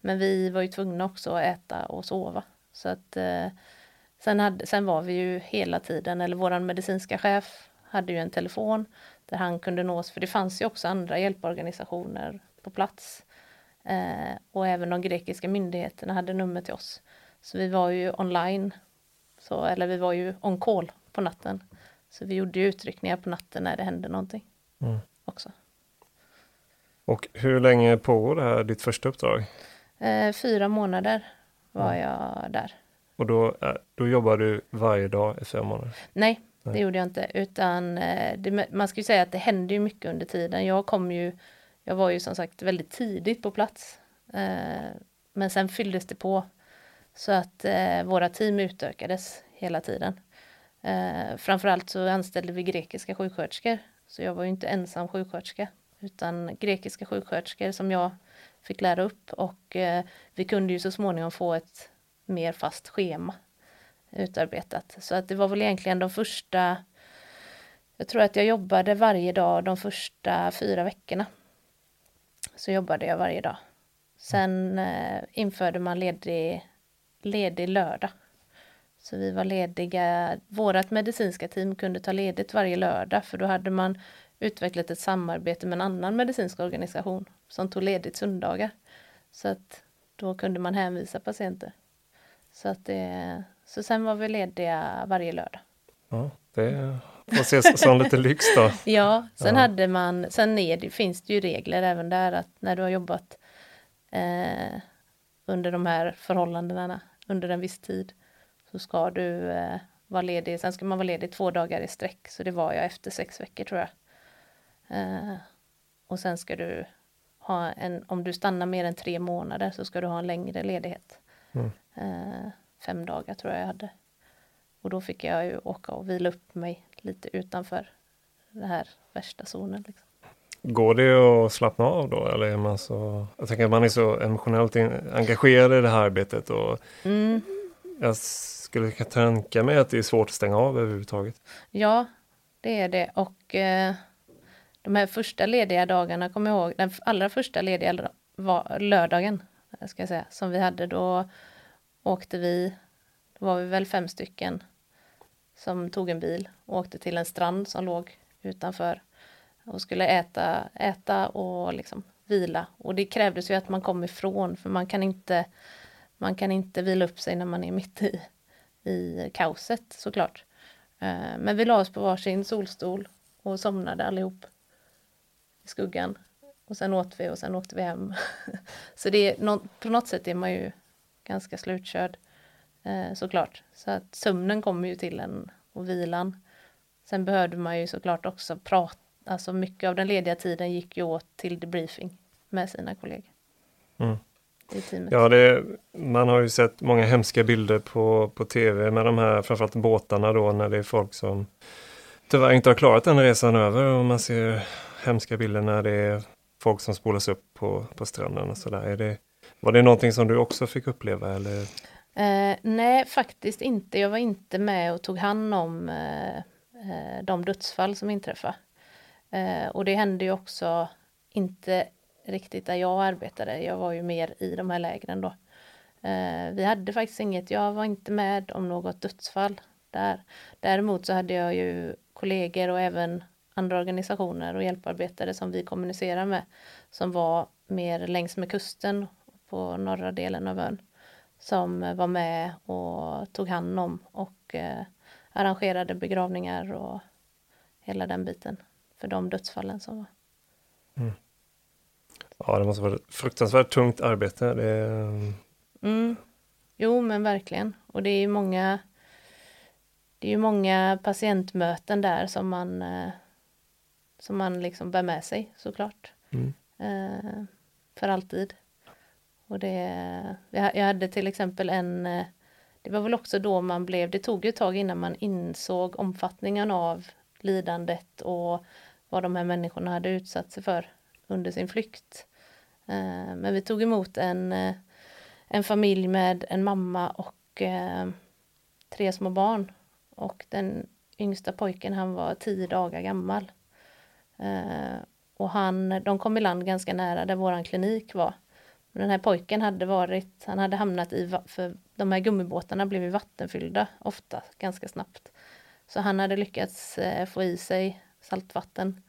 Men vi var ju tvungna också att äta och sova. Så att, eh, sen, hade, sen var vi ju hela tiden, eller våran medicinska chef hade ju en telefon där han kunde nås, för det fanns ju också andra hjälporganisationer på plats. Eh, och även de grekiska myndigheterna hade nummer till oss. Så vi var ju online, så, eller vi var ju on call på natten. Så vi gjorde utryckningar på natten när det hände någonting mm. också.
Och hur länge pågår det här, ditt första uppdrag?
Eh, fyra månader var jag där.
Och då, eh, då jobbar du varje dag i fyra månader?
Nej, Nej. det gjorde jag inte, utan eh, det, man ju säga att det hände ju mycket under tiden. Jag kom ju, jag var ju som sagt väldigt tidigt på plats. Eh, men sen fylldes det på så att våra team utökades hela tiden. Framförallt så anställde vi grekiska sjuksköterskor. Så jag var ju inte ensam sjuksköterska utan grekiska sjuksköterskor som jag fick lära upp och eh, vi kunde ju så småningom få ett mer fast schema utarbetat. Så att det var väl egentligen de första, jag tror att jag jobbade varje dag de första fyra veckorna. Så jobbade jag varje dag. Sen eh, införde man ledig, ledig lördag. Så vi var lediga, vårat medicinska team kunde ta ledigt varje lördag för då hade man utvecklat ett samarbete med en annan medicinsk organisation som tog ledigt söndagar. Så att då kunde man hänvisa patienter. Så, att det, så sen var vi lediga varje lördag.
Ja, det får ses som lite lyx då.
ja, sen ja. hade man, sen är det, finns det ju regler även där att när du har jobbat eh, under de här förhållandena under en viss tid så ska du eh, vara ledig. Sen ska man vara ledig två dagar i sträck, så det var jag efter sex veckor tror jag. Eh, och sen ska du ha en, om du stannar mer än tre månader så ska du ha en längre ledighet. Mm. Eh, fem dagar tror jag jag hade. Och då fick jag ju åka och vila upp mig lite utanför den här värsta zonen. Liksom.
Går det att slappna av då? Eller är man så, jag tänker att man är så emotionellt engagerad i det här arbetet. Och mm. Jag skulle tänka mig att det är svårt att stänga av överhuvudtaget.
Ja, det är det. Och eh, de här första lediga dagarna, kommer jag ihåg, den allra första lediga var lördagen, ska jag säga, som vi hade. Då åkte vi, då var vi väl fem stycken som tog en bil och åkte till en strand som låg utanför och skulle äta, äta och liksom vila. Och det krävdes ju att man kom ifrån för man kan inte, man kan inte vila upp sig när man är mitt i, i kaoset såklart. Eh, men vi la oss på varsin solstol och somnade allihop i skuggan. Och sen åt vi och sen åkte vi hem. Så det är, på något sätt är man ju ganska slutkörd eh, såklart. Så att sömnen kommer ju till en och vilan. Sen behövde man ju såklart också prata, alltså mycket av den lediga tiden gick ju åt till debriefing med sina kollegor. Mm.
Ja, det, man har ju sett många hemska bilder på, på tv med de här framförallt båtarna då när det är folk som tyvärr inte har klarat den resan över och man ser hemska bilder när det är folk som spolas upp på, på stranden och sådär. Det, var det någonting som du också fick uppleva? Eller?
Eh, nej, faktiskt inte. Jag var inte med och tog hand om eh, eh de dödsfall som inträffade. Eh, och det hände ju också inte riktigt där jag arbetade. Jag var ju mer i de här lägren då. Eh, vi hade faktiskt inget, jag var inte med om något dödsfall där. Däremot så hade jag ju kollegor och även andra organisationer och hjälparbetare som vi kommunicerar med som var mer längs med kusten på norra delen av ön som var med och tog hand om och eh, arrangerade begravningar och hela den biten för de dödsfallen som var. Mm.
Ja, det måste vara ett fruktansvärt tungt arbete. Det...
Mm. Jo, men verkligen. Och det är ju många det är ju många patientmöten där som man eh, som man liksom bär med sig såklart. Mm. Eh, för alltid. Och det, jag hade till exempel en, eh, det var väl också då man blev, det tog ju ett tag innan man insåg omfattningen av lidandet och vad de här människorna hade utsatt sig för under sin flykt. Eh, men vi tog emot en, eh, en familj med en mamma och tre små barn. Och den yngsta pojken han var tio dagar gammal. Eh, och han, de kom i land ganska nära där våran klinik var. Den här pojken hade varit, han hade hamnat i, för de här gummibåtarna blev ju vattenfyllda ofta ganska snabbt. Så han hade lyckats eh, få i sig saltvatten.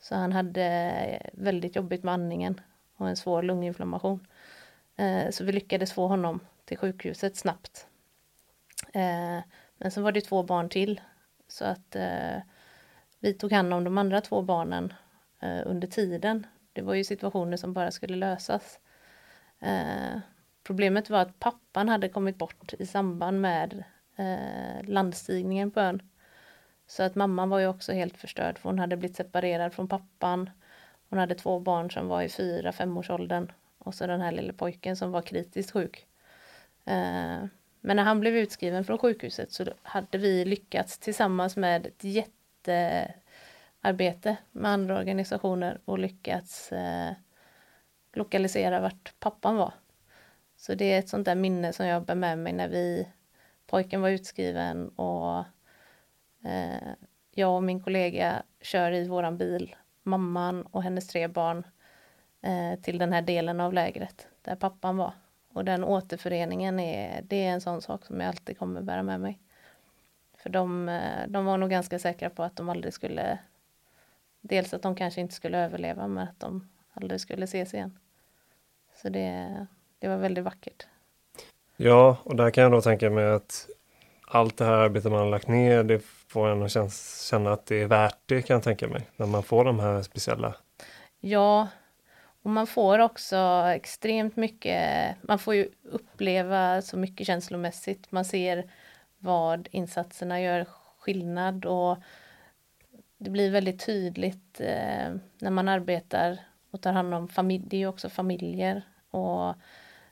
Så han hade eh, väldigt jobbigt med andningen och en svår lunginflammation. Så vi lyckades få honom till sjukhuset snabbt. Men sen var det två barn till så att eh, vi tog hand om de andra två barnen eh, under tiden. Det var ju situationer som bara skulle lösas. Eh, problemet var att pappan hade kommit bort i samband med eh, landstigningen på ön. Så att mamman var ju också helt förstörd för hon hade blivit separerad från pappan. Hon hade två barn som var i fyra, femårsåldern och så den här lille pojken som var kritiskt sjuk. Eh, men när han blev utskriven från sjukhuset så hade vi lyckats tillsammans med ett samarbete med andra organisationer och lyckats eh, lokalisera vart pappan var. Så det är ett sånt där minne som jag bär med mig när vi pojken var utskriven och eh, jag och min kollega kör i våran bil, mamman och hennes tre barn eh, till den här delen av lägret där pappan var. Och den återföreningen är, det är en sån sak som jag alltid kommer bära med mig. För de, eh, de var nog ganska säkra på att de aldrig skulle, dels att de kanske inte skulle överleva, men att de aldrig skulle ses igen. Så det, det var väldigt vackert.
Ja, och där kan jag då tänka mig att allt det här arbetet man har lagt ner, det får en att känna att det är värt det kan jag tänka mig, när man får de här speciella.
Ja, och man får också extremt mycket, man får ju uppleva så mycket känslomässigt. Man ser vad insatserna gör skillnad och det blir väldigt tydligt eh, när man arbetar och tar hand om familj, det är ju också familjer och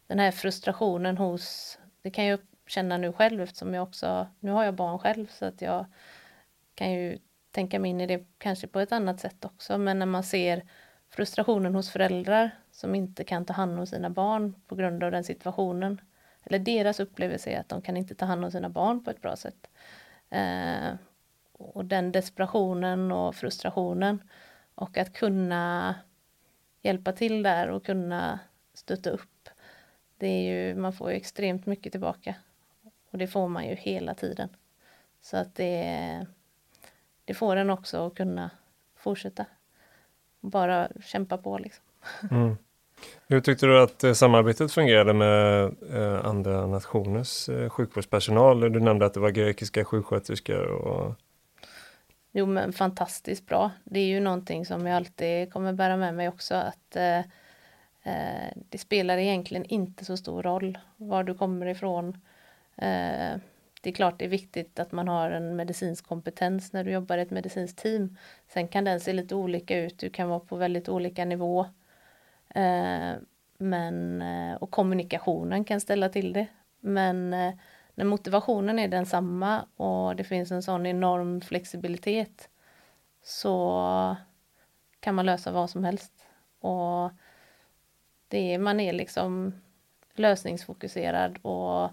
den här frustrationen hos, det kan jag känna nu själv eftersom jag också, nu har jag barn själv så att jag kan ju tänka mig in i det kanske på ett annat sätt också men när man ser frustrationen hos föräldrar som inte kan ta hand om sina barn på grund av den situationen. Eller deras upplevelse är att de kan inte ta hand om sina barn på ett bra sätt. Eh, och den desperationen och frustrationen och att kunna hjälpa till där och kunna stötta upp. Det är ju, man får ju extremt mycket tillbaka. Och det får man ju hela tiden. Så att det, det får en också att kunna fortsätta bara kämpa på. Liksom.
Mm. Hur tyckte du att eh, samarbetet fungerade med eh, andra nationers eh, sjukvårdspersonal? Du nämnde att det var grekiska sjuksköterskor. Och...
Jo men fantastiskt bra. Det är ju någonting som jag alltid kommer bära med mig också att eh, eh det spelar egentligen inte så stor roll var du kommer ifrån. Eh, det är klart det är viktigt att man har en medicinsk kompetens när du jobbar i ett medicinskt team. Sen kan den se lite olika ut, du kan vara på väldigt olika nivå. Eh, men, eh, och kommunikationen kan ställa till det. Men eh, när motivationen är densamma och det finns en sån enorm flexibilitet så kan man lösa vad som helst. Och det är, man är liksom lösningsfokuserad och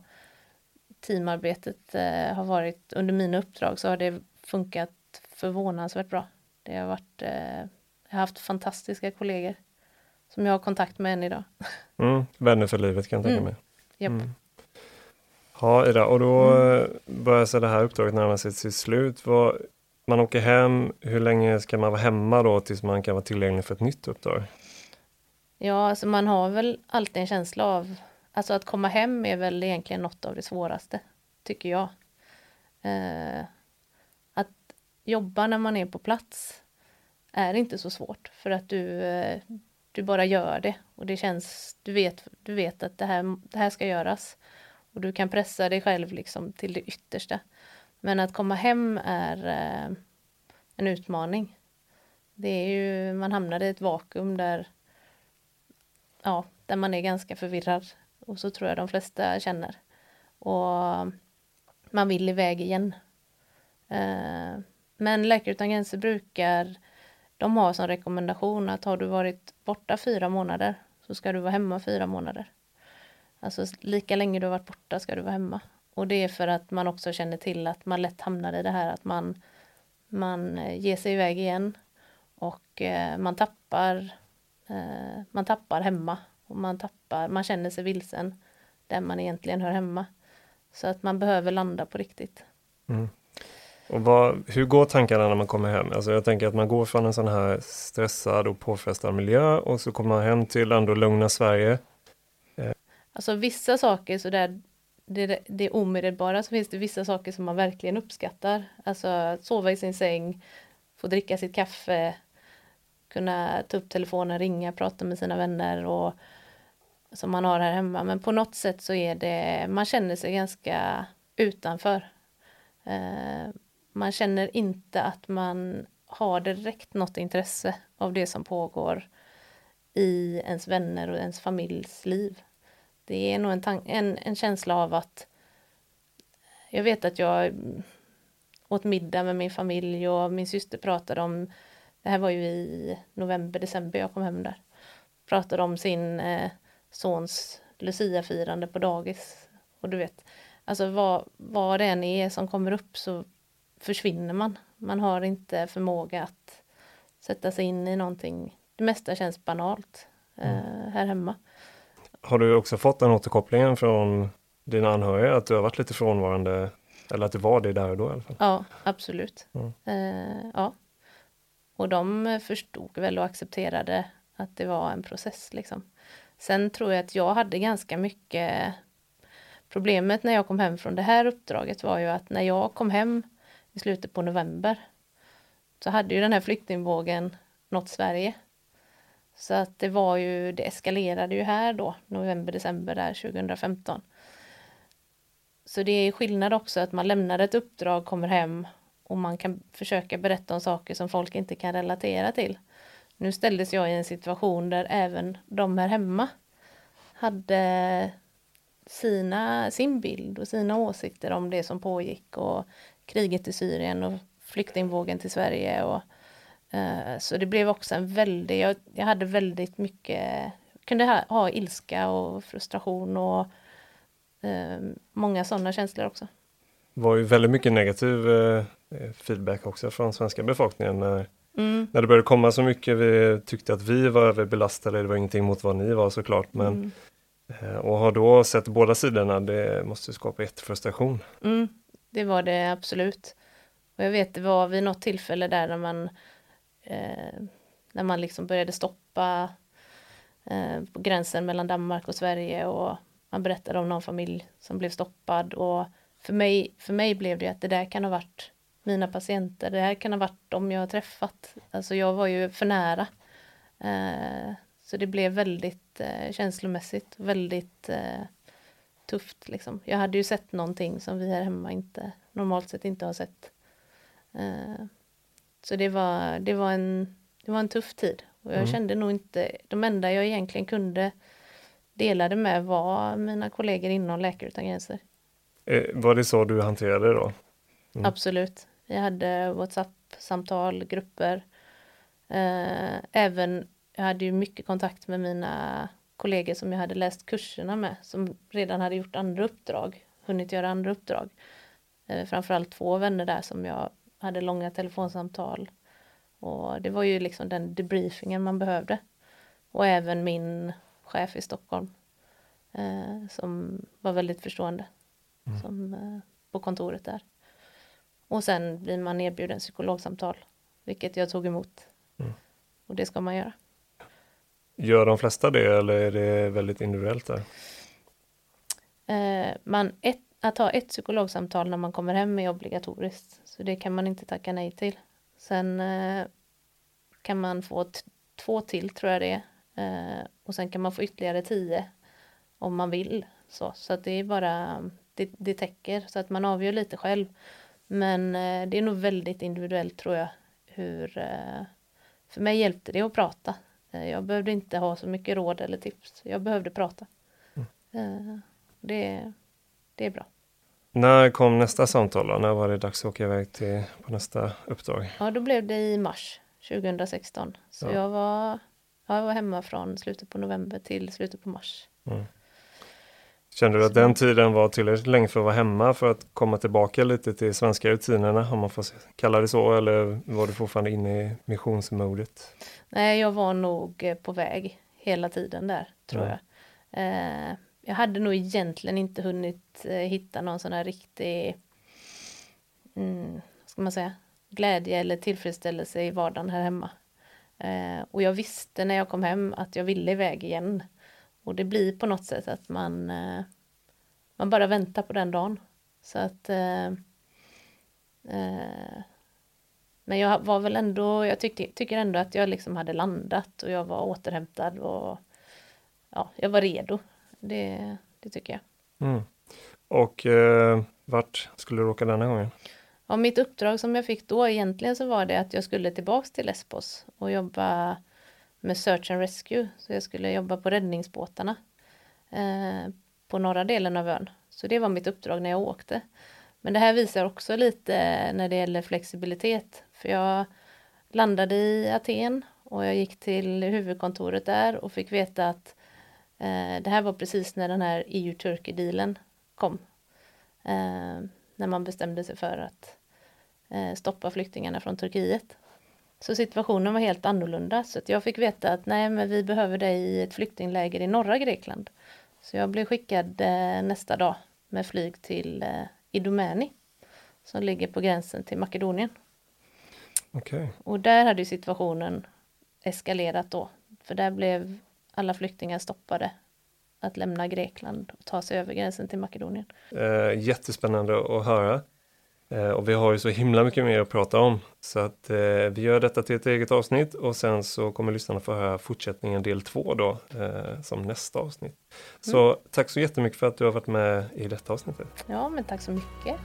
teamarbetet eh, har varit under mina uppdrag så har det funkat förvånansvärt bra. Det har varit, eh, jag har haft fantastiska kollegor som jag har kontakt med än idag.
Mm, vänner för livet kan jag tänka mm. mig.
Yep. Mm.
Ja, Ida, och då mm. börjar sig det här uppdraget närma sig sitt slut. Vad, man åker hem, hur länge ska man vara hemma då tills man kan vara tillgänglig för ett nytt uppdrag?
Ja, alltså man har väl alltid en känsla av Alltså att komma hem är väl egentligen något av det svåraste, tycker jag. Eh, att jobba när man är på plats är inte så svårt för att du, eh, du bara gör det och det känns, du vet, du vet att det här, det här ska göras och du kan pressa dig själv liksom till det yttersta. Men att komma hem är eh, en utmaning. Det är ju, man hamnar i ett vakuum där, ja, där man är ganska förvirrad och så tror jag de flesta känner. Och man vill iväg igen. Eh, men Läkare utan gränser brukar, de har som rekommendation att har du varit borta fyra månader så ska du vara hemma fyra månader. Alltså lika länge du har varit borta ska du vara hemma. Och det är för att man också känner till att man lätt hamnar i det här att man, man eh, ger sig iväg igen och eh, man tappar eh, man tappar hemma och man tappar, man känner sig vilsen där man egentligen hör hemma. Så att man behöver landa på riktigt.
Mm. Och vad, hur går tankarna när man kommer hem? Alltså jag tänker att man går från en sån här stressad och påfrestad miljö och så kommer man hem till ändå lugna Sverige. Eh.
Alltså vissa saker så där det, det omedelbara så finns det vissa saker som man verkligen uppskattar. Alltså att sova i sin säng, få dricka sitt kaffe, kunna ta upp telefonen, ringa, prata med sina vänner och som man har här hemma. Men på något sätt så är det, man känner sig ganska utanför. Eh, man känner inte att man har direkt något intresse av det som pågår i ens vänner och ens familjs liv. Det är nog en, en, en känsla av att jag vet att jag åt middag med min familj och min syster pratade om, det här var ju i november, december jag kom hem där, pratade om sin eh, sons luciafirande på dagis. Och du vet, alltså vad, vad det än är som kommer upp så försvinner man. Man har inte förmåga att sätta sig in i någonting. Det mesta känns banalt eh, mm. här hemma.
Har du också fått den återkopplingen från dina anhöriga att du har varit lite frånvarande eller att du var det där och då i alla fall?
Ja, absolut. Mm. Eh, ja. Och de förstod väl och accepterade att det var en process liksom. Sen tror jag att jag hade ganska mycket Problemet när jag kom hem från det här uppdraget var ju att när jag kom hem i slutet på november så hade ju den här flyktingvågen nått Sverige. Så att det var ju, det eskalerade ju här då, november, december där 2015. Så det är skillnad också att man lämnar ett uppdrag, kommer hem och man kan försöka berätta om saker som folk inte kan relatera till. Nu ställdes jag i en situation där även de här hemma hade sina, sin bild och sina åsikter om det som pågick och kriget i Syrien och flyktingvågen till Sverige. Och, uh, så det blev också en väldig, jag, jag hade väldigt mycket, kunde ha, ha ilska och frustration och uh, många sådana känslor också.
Det var ju väldigt mycket negativ uh, feedback också från svenska befolkningen när, mm. när det började komma så mycket. Vi tyckte att vi var överbelastade, det var ingenting mot vad ni var såklart, men mm. Och har då sett båda sidorna, det måste skapa jättefrustration.
Mm det var det absolut. Och jag vet det var vid något tillfälle där när man eh, när man liksom började stoppa eh, på gränsen mellan Danmark och Sverige och man berättade om någon familj som blev stoppad och för mig, för mig blev det att det där kan ha varit mina patienter, det här kan ha varit de jag har träffat. Alltså jag var ju för nära. Eh, så det blev väldigt eh, känslomässigt, väldigt eh, tufft liksom. Jag hade ju sett någonting som vi här hemma inte normalt sett inte har sett. Uh, så det var, det var en, det var en tuff tid och jag mm. kände nog inte, de enda jag egentligen kunde dela det med var mina kollegor inom Läkare utan gränser.
Eh, var det så du hanterade det då?
Mm. Absolut. Jag hade WhatsApp-samtal, grupper. Eh, även, jag hade ju mycket kontakt med mina kollegor som jag hade läst kurserna med som redan hade gjort andra uppdrag, hunnit göra andra uppdrag. Eh, framförallt två vänner där som jag hade långa telefonsamtal. Och det var ju liksom den debriefingen man behövde. Och även min chef i Stockholm eh, som var väldigt förstående mm. som, eh, på kontoret där. Och sen blir man erbjuden psykologsamtal, vilket jag tog emot. Mm. Och det ska man göra.
Gör de flesta det eller är det väldigt individuellt där?
Eh, man, ett, att ha ett psykologsamtal när man kommer hem är obligatoriskt, så det kan man inte tacka nej till. Sen eh, kan man få två till tror jag det är. Eh, och sen kan man få ytterligare tio om man vill. Så, så att det är bara, det, det täcker så att man avgör lite själv. Men eh, det är nog väldigt individuellt tror jag hur, eh, för mig hjälpte det att prata. Eh, jag behövde inte ha så mycket råd eller tips. Jag behövde prata. Mm. Det, det är bra.
När kom nästa samtal då? När var det dags att åka iväg till, på nästa uppdrag?
Ja, då blev det i mars 2016. Så ja. jag, var, jag var hemma från slutet på november till slutet på mars. Mm.
Kände du att den tiden var tillräckligt länge för att vara hemma för att komma tillbaka lite till svenska rutinerna, om man får kalla det så, eller var du fortfarande inne i missionsmodet?
Nej, jag var nog eh, på väg hela tiden där, tror ja. jag. Eh, jag hade nog egentligen inte hunnit eh, hitta någon sån här riktig, mm, ska man säga, glädje eller tillfredsställelse i vardagen här hemma. Eh, och jag visste när jag kom hem att jag ville iväg igen. Och det blir på något sätt att man, eh, man bara väntar på den dagen. Så att eh, eh men jag var väl ändå, jag tyckte, tycker ändå att jag liksom hade landat och jag var återhämtad och ja, jag var redo. Det, det tycker jag.
Mm. Och eh, vart skulle du åka denna gången?
Ja, mitt uppdrag som jag fick då egentligen så var det att jag skulle tillbaks till Lesbos och jobba med Search and Rescue. Så jag skulle jobba på räddningsbåtarna eh, på norra delen av ön. Så det var mitt uppdrag när jag åkte. Men det här visar också lite när det gäller flexibilitet. För jag landade i Aten och jag gick till huvudkontoret där och fick veta att eh, det här var precis när den här EU-Turkey-dealen kom. Eh, när man bestämde sig för att eh, stoppa flyktingarna från Turkiet. Så situationen var helt annorlunda så att jag fick veta att nej men vi behöver dig i ett flyktingläger i norra Grekland. Så jag blev skickad eh, nästa dag med flyg till eh, Idomeni som ligger på gränsen till Makedonien.
Okay.
Och där hade situationen eskalerat då. För där blev alla flyktingar stoppade att lämna Grekland och ta sig över gränsen till Makedonien.
Eh, jättespännande att höra. Eh, och vi har ju så himla mycket mer att prata om. Så att eh, vi gör detta till ett eget avsnitt och sen så kommer lyssnarna få höra fortsättningen del två då eh, som nästa avsnitt. Så mm. tack så jättemycket för att du har varit med i detta avsnittet.
Ja, men tack så mycket.